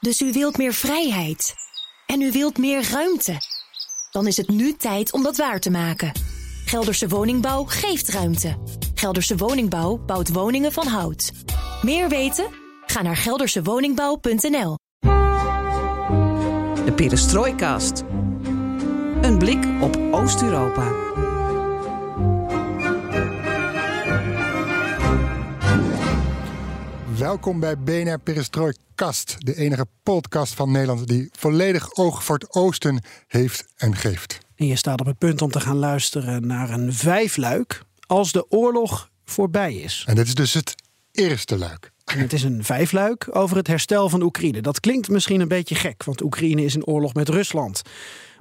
Dus u wilt meer vrijheid. En u wilt meer ruimte. Dan is het nu tijd om dat waar te maken. Gelderse Woningbouw geeft ruimte. Gelderse Woningbouw bouwt woningen van hout. Meer weten? Ga naar geldersewoningbouw.nl. De Perestrooikast. Een blik op Oost-Europa. Welkom bij BNR Perestrooikast, de enige podcast van Nederland die volledig oog voor het oosten heeft en geeft. En je staat op het punt om te gaan luisteren naar een vijfluik als de oorlog voorbij is. En dit is dus het eerste luik. En het is een vijfluik over het herstel van Oekraïne. Dat klinkt misschien een beetje gek, want Oekraïne is in oorlog met Rusland.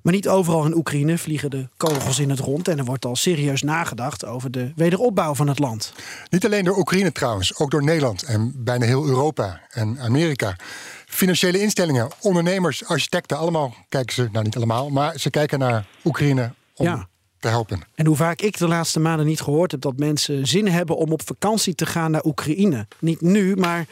Maar niet overal in Oekraïne vliegen de kogels in het rond en er wordt al serieus nagedacht over de wederopbouw van het land. Niet alleen door Oekraïne trouwens, ook door Nederland en bijna heel Europa en Amerika. Financiële instellingen, ondernemers, architecten, allemaal kijken ze, nou niet allemaal, maar ze kijken naar Oekraïne om Ja. te helpen. En hoe vaak ik de laatste maanden niet gehoord heb dat mensen zin hebben om op vakantie te gaan naar Oekraïne. Niet nu, maar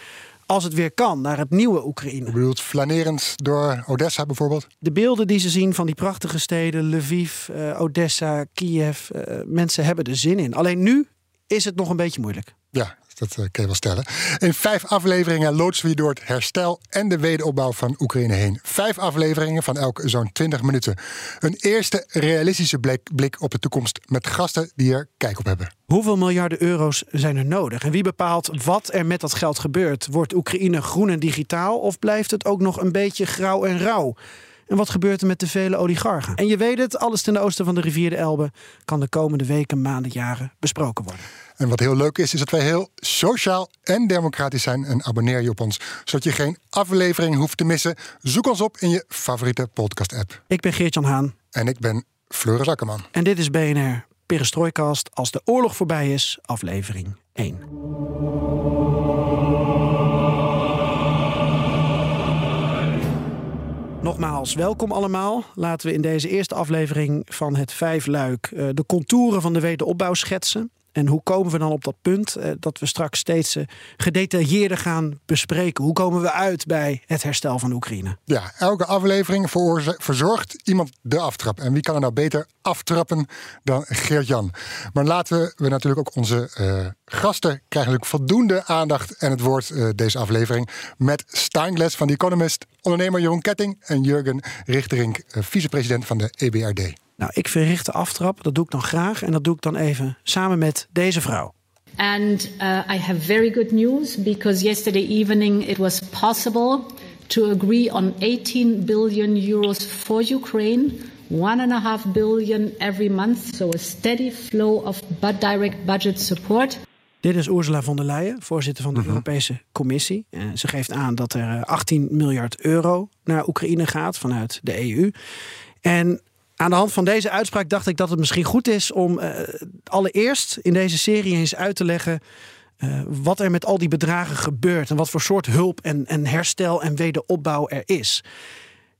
als het weer kan, naar het nieuwe Oekraïne. Je bedoelt flanerend door Odessa bijvoorbeeld? De beelden die ze zien van die prachtige steden, Lviv, eh, Odessa, Kiev, eh, mensen hebben er zin in. Alleen nu is het nog een beetje moeilijk. Ja, dat eh, kun je wel stellen. In vijf afleveringen loodsen we je door het herstel en de wederopbouw van Oekraïne heen. Vijf afleveringen van elk zo'n 20 minuten. Een eerste realistische blik, blik op de toekomst met gasten die er kijk op hebben. Hoeveel miljarden euro's zijn er nodig? En wie bepaalt wat er met dat geld gebeurt? Wordt Oekraïne groen en digitaal of blijft het ook nog een beetje grauw en rauw? En wat gebeurt er met de vele oligarchen? En je weet het, alles ten oosten van de rivier de Elbe kan de komende weken, maanden, jaren besproken worden. En wat heel leuk is, is dat wij heel sociaal en democratisch zijn. En abonneer je op ons, zodat je geen aflevering hoeft te missen. Zoek ons op in je favoriete podcast-app. Ik ben Geert-Jan Haan En ik ben Floris Akkerman. en dit is BNR Perestrooikast als de oorlog voorbij is, aflevering 1. Nogmaals, welkom allemaal. Laten we in deze eerste aflevering van het Vijfluik eh, de contouren van de wederopbouw schetsen. En hoe komen we dan op dat punt eh, dat we straks steeds eh, gedetailleerder gaan bespreken? Hoe komen we uit bij het herstel van Oekraïne? Ja, elke aflevering verzorgt iemand de aftrap. En wie kan er nou beter aftrappen dan Geert-Jan? Maar laten we natuurlijk ook onze eh, gasten krijgen voldoende aandacht en het woord deze aflevering. Met Steingles van The Economist, ondernemer Jeroen Ketting en Jurgen Richterink, vicepresident van de EBRD. Nou, ik verricht de aftrap. Dat doe ik dan graag. En dat doe ik dan even samen met deze vrouw. And uh, I have very good news because yesterday evening it was possible to agree on 18 billion euros for Ukraine, one and a half billion every month, so a steady flow of direct budget support. Dit is Ursula von der Leyen, voorzitter van de Europese Commissie. Eh, ze geeft aan dat er eh, 18 miljard euro naar Oekraïne gaat vanuit de EU. En aan de hand van deze uitspraak dacht ik dat het misschien goed is om eh, allereerst in deze serie eens uit te leggen eh, wat er met al die bedragen gebeurt en wat voor soort hulp en, en herstel en wederopbouw er is.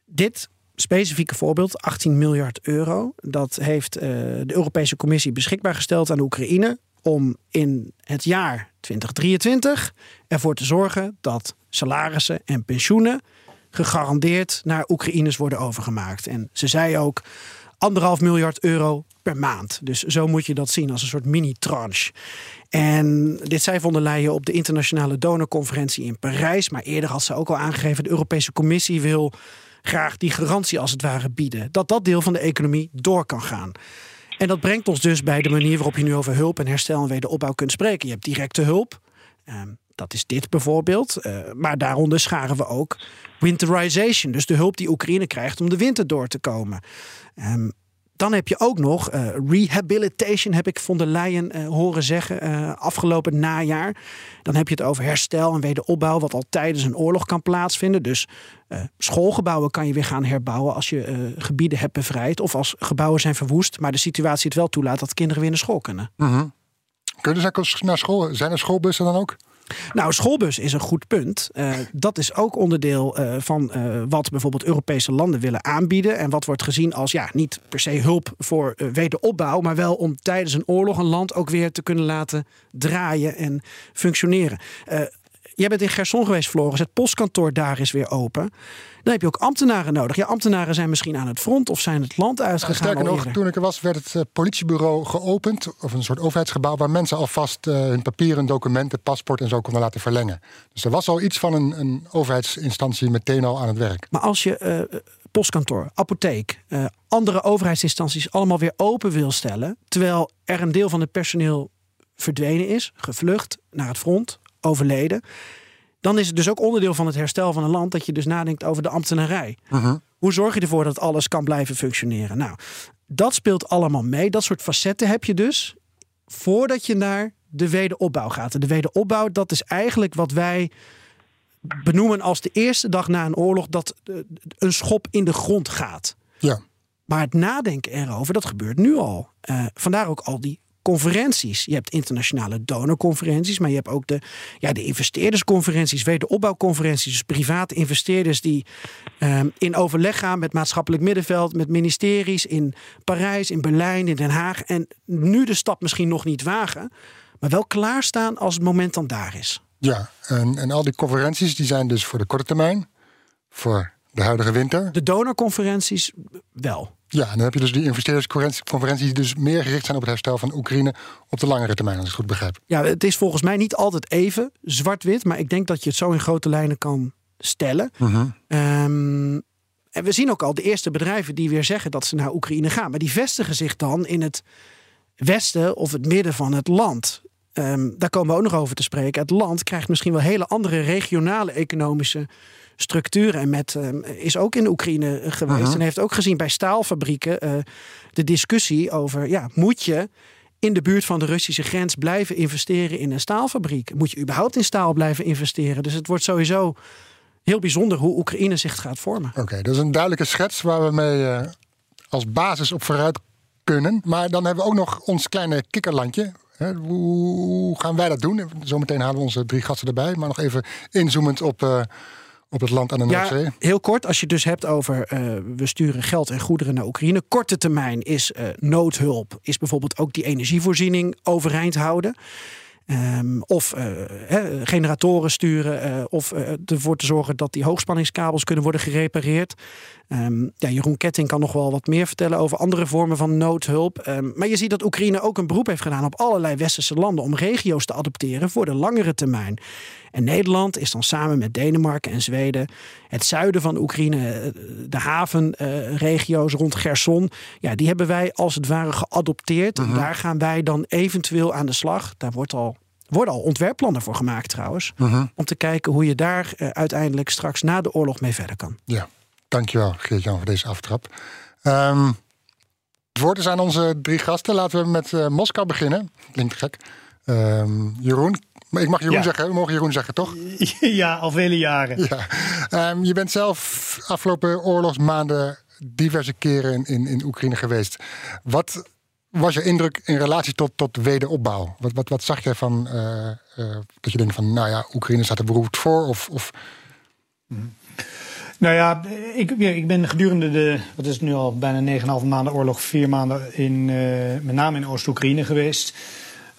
Dit specifieke voorbeeld, 18 miljard euro, dat heeft eh, de Europese Commissie beschikbaar gesteld aan Oekraïne om in het jaar 2023 ervoor te zorgen dat salarissen en pensioenen gegarandeerd naar Oekraïners worden overgemaakt. En ze zei ook anderhalf miljard euro per maand. Dus zo moet je dat zien als een soort mini-tranche. En dit zei von der Leyen op de internationale donorconferentie in Parijs. Maar eerder had ze ook al aangegeven: de Europese Commissie wil graag die garantie als het ware bieden. Dat dat deel van de economie door kan gaan. En dat brengt ons dus bij de manier waarop je nu over hulp en herstel en wederopbouw kunt spreken. Je hebt directe hulp. Ehm, dat is dit bijvoorbeeld. Eh, maar daaronder scharen we ook winterization. Dus de hulp die Oekraïne krijgt om de winter door te komen. Ehm, dan heb je ook nog eh, rehabilitation, heb ik von der Leyen eh, horen zeggen eh, afgelopen najaar. Dan heb je het over herstel en wederopbouw, wat al tijdens een oorlog kan plaatsvinden. Dus schoolgebouwen kan je weer gaan herbouwen als je gebieden hebt bevrijd. Of als gebouwen zijn verwoest, maar de situatie het wel toelaat dat kinderen weer naar school kunnen. Kunnen ze ook naar school? Zijn er schoolbussen dan ook? Nou, schoolbus is een goed punt. Eh, dat is ook onderdeel eh, van eh, wat bijvoorbeeld Europese landen willen aanbieden. En wat wordt gezien als ja, niet per se hulp voor wederopbouw, maar wel om tijdens een oorlog een land ook weer te kunnen laten draaien en functioneren. Eh, Jij bent in Gerson geweest, Floris. Het postkantoor daar is weer open. Dan heb je ook ambtenaren nodig. Ja, ambtenaren zijn misschien aan het front of zijn het land uitgegaan. Nou, sterker nog, toen ik er was, werd het uh, politiebureau geopend. Of een soort overheidsgebouw waar mensen alvast uh, hun papieren, documenten, paspoort en zo konden laten verlengen. Dus er was al iets van een, een overheidsinstantie meteen al aan het werk. Maar als je uh, postkantoor, apotheek, andere overheidsinstanties allemaal weer open wil stellen. Terwijl er een deel van het personeel verdwenen is, gevlucht naar het front, overleden. Dan is het dus ook onderdeel van het herstel van een land dat je dus nadenkt over de ambtenarij. Uh-huh. Hoe zorg je ervoor dat alles kan blijven functioneren? Nou, dat speelt allemaal mee. Dat soort facetten heb je dus voordat je naar de wederopbouw gaat. De wederopbouw, dat is eigenlijk wat wij benoemen als de eerste dag na een oorlog dat een schop in de grond gaat. Ja. Maar het nadenken erover, dat gebeurt nu al. Uh, vandaar ook al die conferenties. Je hebt internationale donorconferenties, maar je hebt ook de, ja, de investeerdersconferenties, wederopbouwconferenties. Dus private investeerders die um, in overleg gaan met maatschappelijk middenveld, met ministeries in Parijs, in Berlijn, in Den Haag. En nu de stap misschien nog niet wagen, maar wel klaarstaan als het moment dan daar is. Ja, en, en al die conferenties die zijn dus voor de korte termijn, voor de huidige winter. De donorconferenties wel. Ja, en dan heb je dus die investeerdersconferenties die dus meer gericht zijn op het herstel van Oekraïne op de langere termijn, als ik het goed begrijp. Ja, het is volgens mij niet altijd even zwart-wit, maar ik denk dat je het zo in grote lijnen kan stellen. -huh. um, en we zien ook al de eerste bedrijven die weer zeggen dat ze naar Oekraïne gaan, maar die vestigen zich dan in het westen of het midden van het land. Um, daar komen we ook nog over te spreken. Het land krijgt misschien wel hele andere regionale economische structuren. En met, uh, is ook in Oekraïne geweest. En heeft ook gezien bij staalfabrieken uh, de discussie over: ja, moet je in de buurt van de Russische grens blijven investeren in een staalfabriek? Moet je überhaupt in staal blijven investeren? Dus het wordt sowieso heel bijzonder hoe Oekraïne zich gaat vormen. Oké, okay, dat is een duidelijke schets waar we mee uh, als basis op vooruit kunnen. Maar dan hebben we ook nog ons kleine kikkerlandje. Hè, hoe gaan wij dat doen? Zometeen halen we onze drie gasten erbij. Maar nog even inzoomend op uh, op het land aan de Noordzee? Ja, heel kort, als je het dus hebt over uh, we sturen geld en goederen naar Oekraïne. Korte termijn is uh, noodhulp, is bijvoorbeeld ook die energievoorziening overeind houden. Um, of uh, he, generatoren sturen. Of ervoor te zorgen dat die hoogspanningskabels kunnen worden gerepareerd. Um, ja, Jeroen Ketting kan nog wel wat meer vertellen over andere vormen van noodhulp. Um, maar je ziet dat Oekraïne ook een beroep heeft gedaan op allerlei westerse landen om regio's te adopteren voor de langere termijn. En Nederland is dan samen met Denemarken en Zweden het zuiden van Oekraïne, de havenregio's rond Gerson. Ja, die hebben wij als het ware geadopteerd. Mhm. En daar gaan wij dan eventueel aan de slag. Daar wordt al worden al ontwerpplannen voor gemaakt trouwens. Mhm. Om te kijken hoe je daar uh, uiteindelijk straks na de oorlog mee verder kan. Ja, dankjewel Geert-Jan voor deze aftrap. Um, het woord is aan onze drie gasten. Laten we met uh, Moskou beginnen. Klinkt gek. Um, Jeroen, ik mag Jeroen Ja. zeggen, we mogen Jeroen zeggen, toch? Ja, al vele jaren. Ja. Ehm, je bent zelf afgelopen oorlogsmaanden diverse keren in, in, in Oekraïne geweest. Wat was je indruk in relatie tot, tot wederopbouw? Wat, wat, wat zag jij van eh, eh, dat je denkt van, nou ja, Oekraïne staat er beroerd voor? Of, of Nou ja, ik, ik ben gedurende de, wat is het nu al, bijna 9,5 maanden oorlog, vier maanden in, uh, met name in Oost-Oekraïne geweest.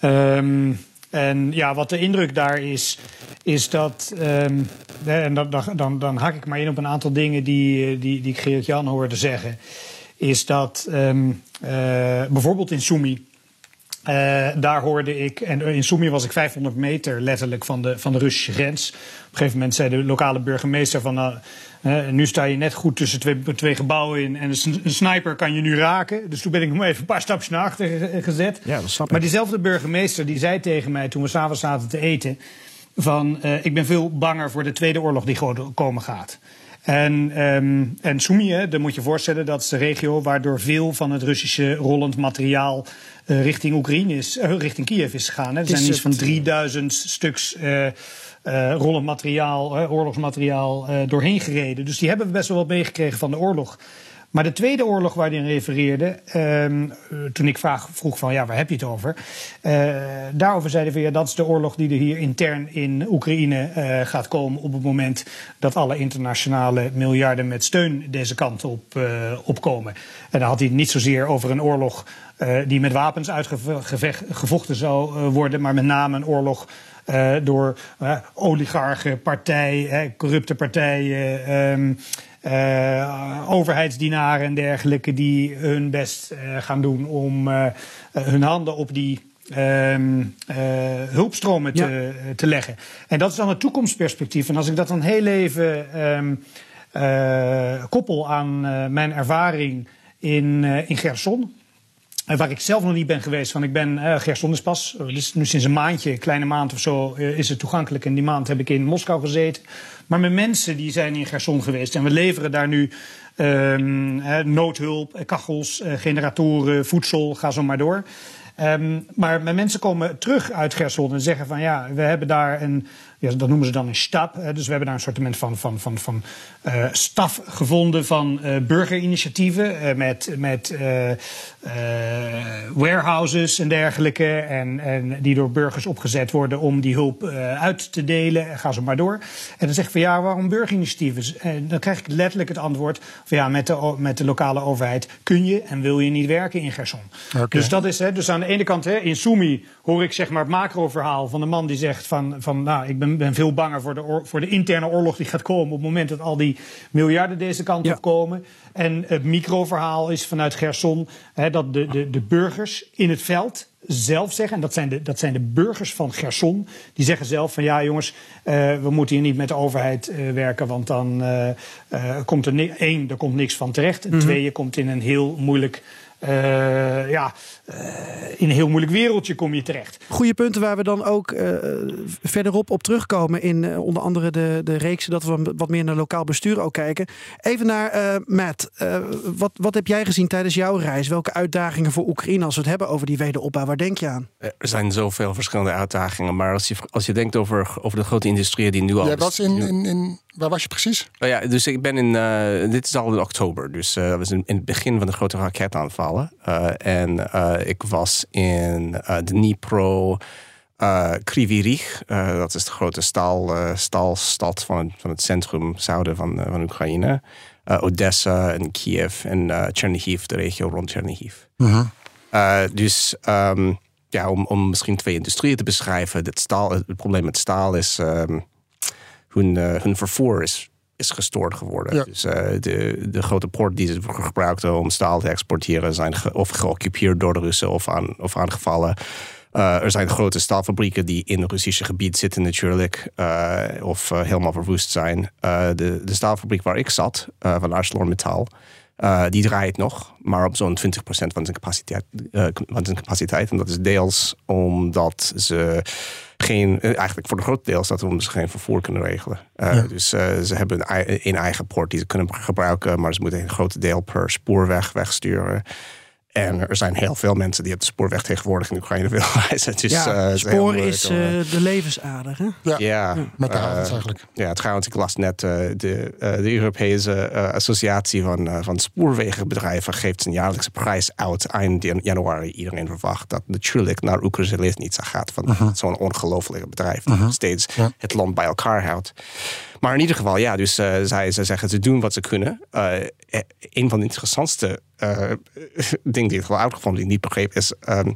Um, en ja, wat de indruk daar is, is dat. Um, en dan, dan, dan hak ik maar in op een aantal dingen die, die, die ik Geert-Jan hoorde zeggen. Is dat um, uh, bijvoorbeeld in Sumy. Uh, daar hoorde ik, en in Sumy was ik 500 meter letterlijk van de, van de Russische grens. Op een gegeven moment zei de lokale burgemeester van. Uh, uh, nu sta je net goed tussen twee, twee gebouwen in en een, een sniper kan je nu raken. Dus toen ben ik nog even een paar stapjes naar achter gezet. Ja, dat snap ik. Maar diezelfde burgemeester die zei tegen mij toen we s'avonds zaten te eten... van uh, ik ben veel banger voor de tweede oorlog die komen gaat. En, um, en dan moet je voorstellen, dat is de regio waardoor veel van het Russische rollend materiaal uh, richting Oekraïne is, uh, richting Kiev is gegaan. Hè. Er zijn iets van 3000 stuks uh, rollend materiaal, oorlogsmateriaal doorheen gereden. Dus die hebben we best wel wat meegekregen van de oorlog. Maar de tweede oorlog waar hij refereerde, um, toen ik vraag, vroeg van ja, waar heb je het over? Uh, daarover zeiden we ja, dat is de oorlog die er hier intern in Oekraïne uh, gaat komen op het moment dat alle internationale miljarden met steun deze kant op opkomen. En dan had hij het niet zozeer over een oorlog die met wapens uitgevochten zou worden, maar met name een oorlog door oligarchen, partijen, corrupte partijen. Ehm, overheidsdienaren en dergelijke die hun best gaan doen om hun handen op die uh, hulpstromen te, te leggen. En dat is dan het toekomstperspectief. En als ik dat dan heel even uh, koppel aan uh, mijn ervaring in, in Gerson. Waar ik zelf nog niet ben geweest. Van ik ben, uh, dus nu sinds een maandje, een kleine maand of zo, is het toegankelijk. En die maand heb ik in Moskou gezeten. Maar mijn mensen die zijn in Gerson geweest. En we leveren daar nu um, noodhulp, kachels, generatoren, voedsel, ga zo maar door. Um, maar mijn mensen komen terug uit Gerson en zeggen van ja, we hebben daar een, ja, dat noemen ze dan een stap. Dus we hebben daar een soort van, van, van, van uh, staf gevonden van uh, burgerinitiatieven uh, met, met warehouses en dergelijke. En, en die door burgers opgezet worden om die hulp uit te delen. Ga zo maar door. En dan zeg ik van ja, waarom burgerinitiatieven? En dan krijg ik letterlijk het antwoord van ja, met de, met de lokale overheid kun je en wil je niet werken in Gerson. Okay. Dus dat is, hè, dus aan de ene kant hè, in Sumi hoor ik zeg maar het macroverhaal van de man die zegt van, van nou, ik ben, ben veel banger voor de, voor de interne oorlog die gaat komen op het moment dat al die miljarden deze kant op komen. En het microverhaal is vanuit Gerson hè, dat de, de, de burgers in het veld zelf zeggen, en dat zijn, de, dat zijn de burgers van Gerson, die zeggen zelf van ja jongens, uh, we moeten hier niet met de overheid uh, werken, want dan uh, komt er één, er komt niks van terecht. En mm -hmm. twee, je komt in een heel moeilijk ja, uh, in een heel moeilijk wereldje kom je terecht. Goede punten waar we dan ook uh, verderop op terugkomen. In onder andere de, de reeksen dat we wat meer naar lokaal bestuur ook kijken. Even naar Matt. wat, wat heb jij gezien tijdens jouw reis? Welke uitdagingen voor Oekraïne als we het hebben over die wederopbouw? Waar denk je aan? Er zijn zoveel verschillende uitdagingen. Maar als je, als je denkt over, over de grote industrieën die nu al... Jij was in, in, in Waar was je precies? Oh ja, dus ik ben in. Uh, dit is al in oktober. Dus uh, dat was in, in, het begin van de grote raketaanvallen. Uh, en ik was in Dnipro. Uh, Krivirich, dat is de grote staal, staalstad van het, van het centrum zuiden van, van Oekraïne. Odessa en Kiev en Chernihiv, de regio rond Chernihiv. -huh. dus um, ja, om, om misschien twee industrieën te beschrijven. Het, staal, het probleem met staal is. Um, hun, uh, hun vervoer is, is gestoord geworden. Ja. Dus uh, de, de grote poort die ze gebruikten om staal te exporteren, zijn ge of geoccupeerd door de Russen of, aan, of aangevallen. Uh, er zijn grote staalfabrieken die in het Russische gebied zitten natuurlijk. Uh, of uh, helemaal verwoest zijn. de, de staalfabriek waar ik zat, van ArcelorMittal... die draait nog, maar op zo'n 20% van zijn capaciteit, van zijn capaciteit. En dat is deels omdat ze geen, eh, eigenlijk voor de groot deel dat we ze geen vervoer kunnen regelen. Uh, ja. Dus ze hebben een, een, eigen poort die ze kunnen gebruiken, maar ze moeten een groot deel per spoorweg wegsturen. En er zijn heel veel mensen die op de spoorweg tegenwoordig in Oekraïne willen reizen. Dus, ja, uh, spoor is uh, de levensader, hè? Ja, ja, met de uh, eigenlijk. Ja, trouwens, ik las net de, de Europese Associatie van, van Spoorwegenbedrijven geeft zijn jaarlijkse prijs uit eind januari. Iedereen verwacht dat natuurlijk naar Oekraïne niet gaat van -huh. zo'n ongelofelijke bedrijf dat -huh. nog steeds ja. het land bij elkaar houdt. Maar in ieder geval, ja, dus uh, zij, zij zeggen ze doen wat ze kunnen. Uh, een van de interessantste uh, dingen die ik wel uitgevonden, die niet begreep, is. Um,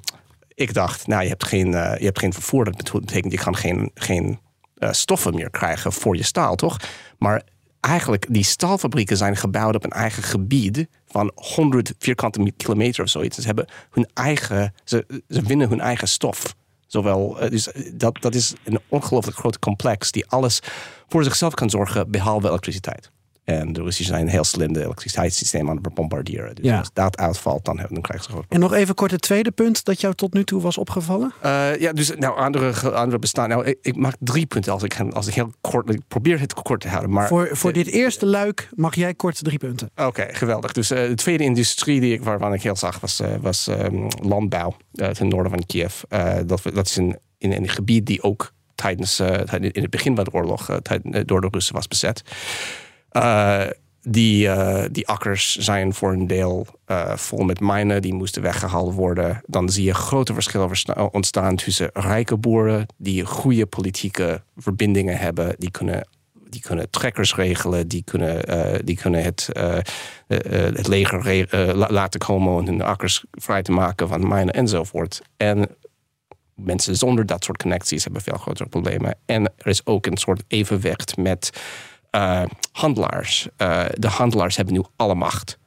ik dacht, nou, je hebt geen, je hebt geen vervoer. Dat betekent, je kan geen, geen stoffen meer krijgen voor je staal, toch? Maar eigenlijk, die staalfabrieken zijn gebouwd op een eigen gebied van 100 vierkante kilometer of zoiets. Ze hebben hun eigen, ze, ze winnen hun eigen stof. Zowel, dus dat, dat is een ongelooflijk groot complex die alles voor zichzelf kan zorgen, behalve elektriciteit. En de Russen zijn heel slim de elektriciteitssysteem aan het bombarderen. Dus ja. als dat uitvalt, dan, dan krijgen ze groot En nog even kort het tweede punt dat jou tot nu toe was opgevallen? Uh, ja, dus nou, andere, andere bestaan. Nou, ik, ik, maak drie punten als ik, als ik heel kort. Ik probeer het kort te houden. Maar, voor voor dit eerste luik mag jij kort drie punten. Oké, okay, geweldig. Dus uh, de tweede industrie die ik, waarvan ik heel zag was, uh, was um, landbouw ten noorden van Kiev. dat, dat is een, in een gebied die ook tijdens, in het begin van de oorlog door de Russen was bezet. Uh, die, die akkers zijn voor een deel vol met mijnen, die moesten weggehaald worden. Dan zie je grote verschillen ontstaan tussen rijke boeren die goede politieke verbindingen hebben, die kunnen die kunnen trekkers regelen, die kunnen, die kunnen het, het leger laten komen om hun akkers vrij te maken van mijnen enzovoort. En mensen zonder dat soort connecties hebben veel grotere problemen. En er is ook een soort evenwicht met uh, handelaars. Uh, de handelaars hebben nu alle macht.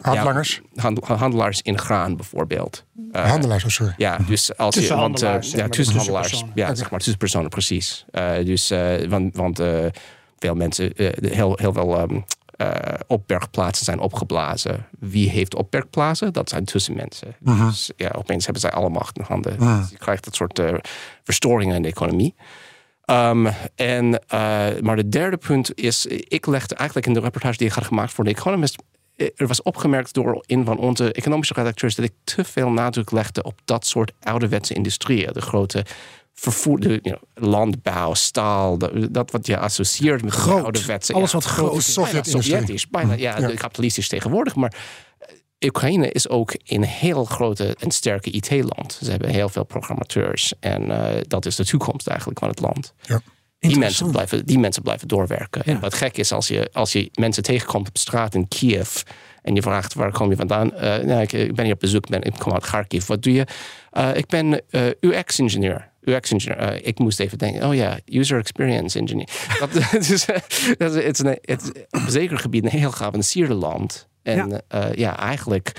handelaars? Ja, handelaars in graan bijvoorbeeld. Uh, handelaars, oh sorry. Ja, dus als tussen je. Want, handelaars, ja, tussen handelaars. Ja, zeg maar tussenpersonen, precies. dus, want, want veel mensen, heel, heel veel um, opbergplaatsen zijn opgeblazen. Wie heeft opbergplaatsen? Dat zijn tussenmensen. Mhm. Dus ja, opeens hebben zij alle macht in handen. Dus je krijgt dat soort verstoringen in de economie. Um, en, uh, maar de derde punt is, ik legde eigenlijk in de reportage die ik had gemaakt voor The Economist, er was opgemerkt door een van onze economische redacteurs dat ik te veel nadruk legde op dat soort ouderwetse industrieën. De grote vervoer, de, you know, landbouw, staal, dat wat je associeert met groot, de ouderwetse. Alles ja, wat groot is. Sovjetisch, bijna, ja, ja. kapitalistisch tegenwoordig. Maar Oekraïne is ook een heel grote en sterke IT-land. Ze hebben heel veel programmateurs. En uh, dat is de toekomst eigenlijk van het land. Ja. Die mensen, blijven, die mensen blijven doorwerken. Ja. En wat gek is, als je, als je mensen tegenkomt op straat in Kiev... en je vraagt, waar kom je vandaan? Uh, nou, ik, ik, ben hier op bezoek, ben, ik kom uit Kharkiv. Wat doe je? Uh, ik ben UX-ingenieur. UX-engineer. ik moest even denken, oh ja, user experience engineer. dat, dus, dat is, het is, een, het is op zeker gebied een heel geavanceerde land... En ja, uh, ja eigenlijk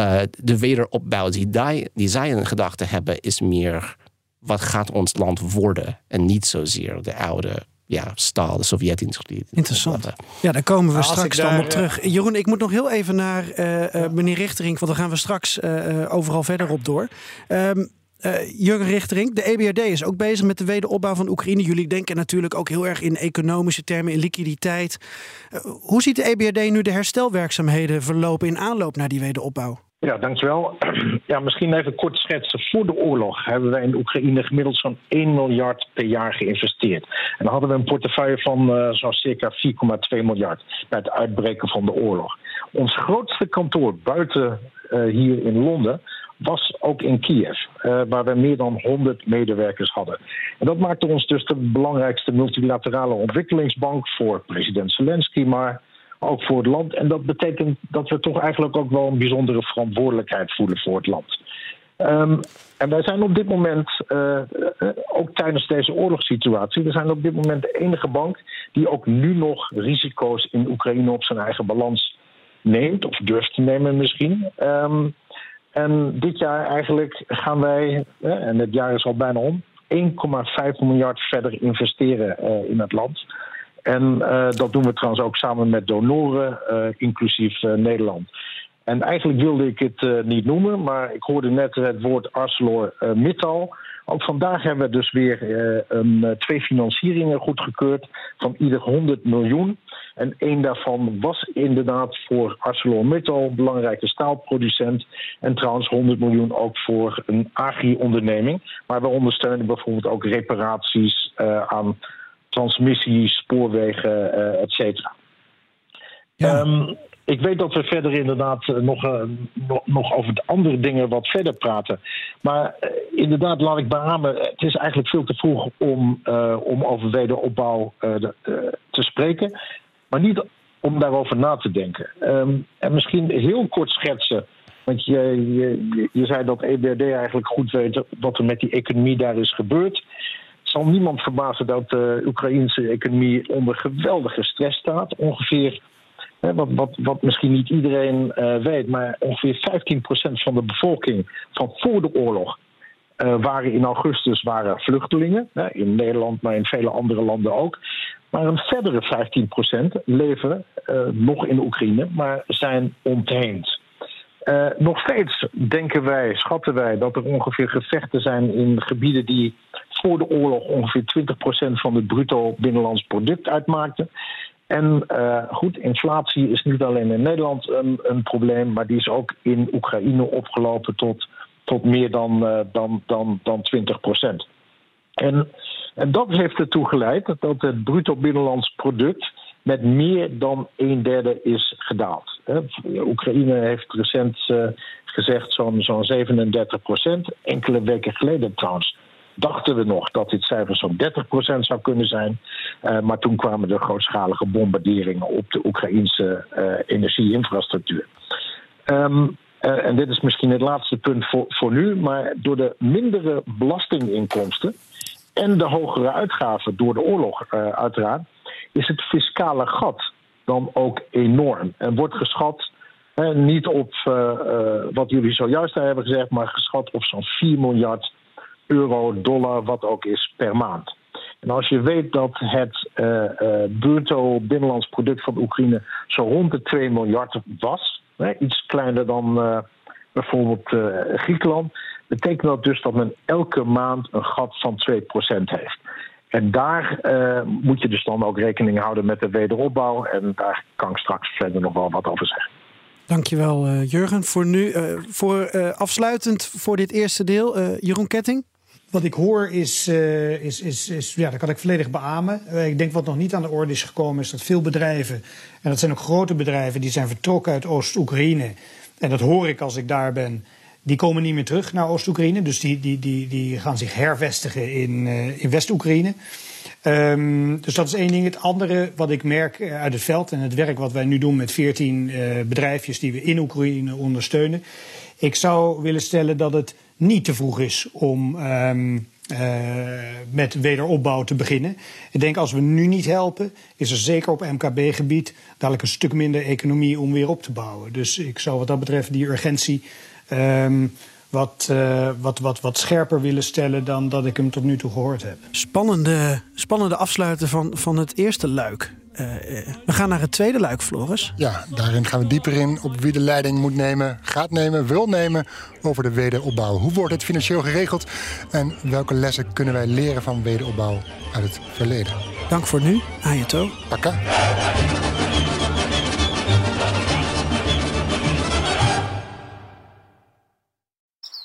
uh, de wederopbouw die, die, die zij in gedachten hebben, is meer wat gaat ons land worden en niet zozeer de oude ja, staal, de Sovjet-Industrie. Interessant. Ja, daar komen we nou, straks daar, dan op terug. Jeroen, ik moet nog heel even naar uh, meneer Richtering, want dan gaan we straks overal verder op door. Um, uh, Jurgen Richtering, de EBRD is ook bezig met de wederopbouw van Oekraïne. Jullie denken natuurlijk ook heel erg in economische termen, in liquiditeit. Uh, hoe ziet de EBRD nu de herstelwerkzaamheden verlopen in aanloop naar die wederopbouw? Ja, dankjewel. Ja, misschien even kort schetsen. Voor de oorlog hebben wij in Oekraïne gemiddeld zo'n 1 miljard per jaar geïnvesteerd. En dan hadden we een portefeuille van uh, zo'n circa 4,2 miljard bij het uitbreken van de oorlog. Ons grootste kantoor buiten hier in Londen was ook in Kiev, uh, waar we meer dan 100 medewerkers hadden. En dat maakte ons dus de belangrijkste multilaterale ontwikkelingsbank voor president Zelensky, maar ook voor het land. En dat betekent dat we toch eigenlijk ook wel een bijzondere verantwoordelijkheid voelen voor het land. Um, en wij zijn op dit moment, uh, ook tijdens deze oorlogssituatie, we zijn op dit moment de enige bank die ook nu nog risico's in Oekraïne op zijn eigen balans neemt, of durft te nemen misschien. Um, en dit jaar eigenlijk gaan wij, en het jaar is al bijna om, 1,5 miljard verder investeren uh, in het land. En uh, dat doen we trouwens ook samen met donoren, uh, inclusief Nederland. En eigenlijk wilde ik het niet noemen, maar ik hoorde net het woord ArcelorMittal. Ook vandaag hebben we dus weer een, twee financieringen goedgekeurd van ieder 100 miljoen. En één daarvan was inderdaad voor ArcelorMittal, belangrijke staalproducent. En trouwens 100 miljoen ook voor een agri-onderneming. Maar we ondersteunen bijvoorbeeld ook reparaties uh, aan transmissies, spoorwegen, uh, et cetera. Ja. Um, ik weet dat we verder inderdaad nog, uh, nog, nog, over de andere dingen wat verder praten. Maar uh, inderdaad, laat ik beamen, het is eigenlijk veel te vroeg om, om over wederopbouw te spreken. Maar niet om daarover na te denken. Um, en misschien heel kort schetsen. Want je, je, je zei dat EBRD eigenlijk goed weet wat er met die economie daar is gebeurd. Zal niemand verbazen dat de Oekraïnse economie onder geweldige stress staat. Ongeveer, wat, wat, misschien niet iedereen uh, weet, maar ongeveer 15% van de bevolking van voor de oorlog uh, waren in augustus waren vluchtelingen. Hè, in Nederland, maar in vele andere landen ook. Maar een verdere 15% leven uh, nog in Oekraïne, maar zijn ontheemd. Nog steeds denken wij, schatten wij, dat er ongeveer gevechten zijn in gebieden die voor de oorlog ongeveer 20% van het bruto binnenlands product uitmaakten. En uh, goed, inflatie is niet alleen in Nederland een, een, probleem, maar die is ook in Oekraïne opgelopen tot, tot meer dan, uh, dan, dan, dan 20% En, en dat heeft ertoe geleid dat het bruto binnenlands product met meer dan een derde is gedaald. Oekraïne heeft recent uh, gezegd zo'n zo'n 37 procent. Enkele weken geleden trouwens dachten we nog dat dit cijfer zo'n 30 procent zou kunnen zijn. Uh, maar toen kwamen er grootschalige bombarderingen op de Oekraïnse uh, energieinfrastructuur. Um, Uh, en dit is misschien het laatste punt voor, voor nu, maar door de mindere belastinginkomsten en de hogere uitgaven door de oorlog, uiteraard, is het fiscale gat dan ook enorm. En wordt geschat niet op wat jullie zojuist hebben gezegd, maar geschat op zo'n 4 miljard euro, dollar, wat ook is, per maand. En als je weet dat het uh, uh, bruto binnenlands product van Oekraïne zo rond de 2 miljard was, hè, iets kleiner dan uh, bijvoorbeeld Griekenland, betekent dat dus dat men elke maand een gat van 2% heeft. En daar moet je dus dan ook rekening houden met de wederopbouw. En daar kan ik straks verder nog wel wat over zeggen. Dankjewel, Jurgen. Voor nu, voor afsluitend voor dit eerste deel, Jeroen Ketting. Wat ik hoor is, uh, is, is, is, ja, dat kan ik volledig beamen. Uh, ik denk wat nog niet aan de orde is gekomen, is dat veel bedrijven, en dat zijn ook grote bedrijven, die zijn vertrokken uit Oost-Oekraïne. En dat hoor ik als ik daar ben. Die komen niet meer terug naar Oost-Oekraïne. Dus die, die, die, die gaan zich hervestigen in, uh, in West-Oekraïne. Um, dus dat is één ding. Het andere wat ik merk uit het veld en het werk wat wij nu doen met 14 bedrijfjes die we in Oekraïne ondersteunen. Ik zou willen stellen dat het niet te vroeg is om um, uh, met wederopbouw te beginnen. Ik denk als we nu niet helpen, is er zeker op MKB-gebied dadelijk een stuk minder economie om weer op te bouwen. Dus ik zou wat dat betreft die urgentie um, wat, uh, wat, wat, wat scherper willen stellen dan dat ik hem tot nu toe gehoord heb. Spannende, spannende afsluiten van, van het eerste luik. Uh, we gaan naar het tweede luik, Floris. Ja, daarin gaan we dieper in op wie de leiding moet nemen, gaat nemen, wil nemen over de wederopbouw. Hoe wordt het financieel geregeld en welke lessen kunnen wij leren van wederopbouw uit het verleden? Dank voor nu, Ayato. Paka.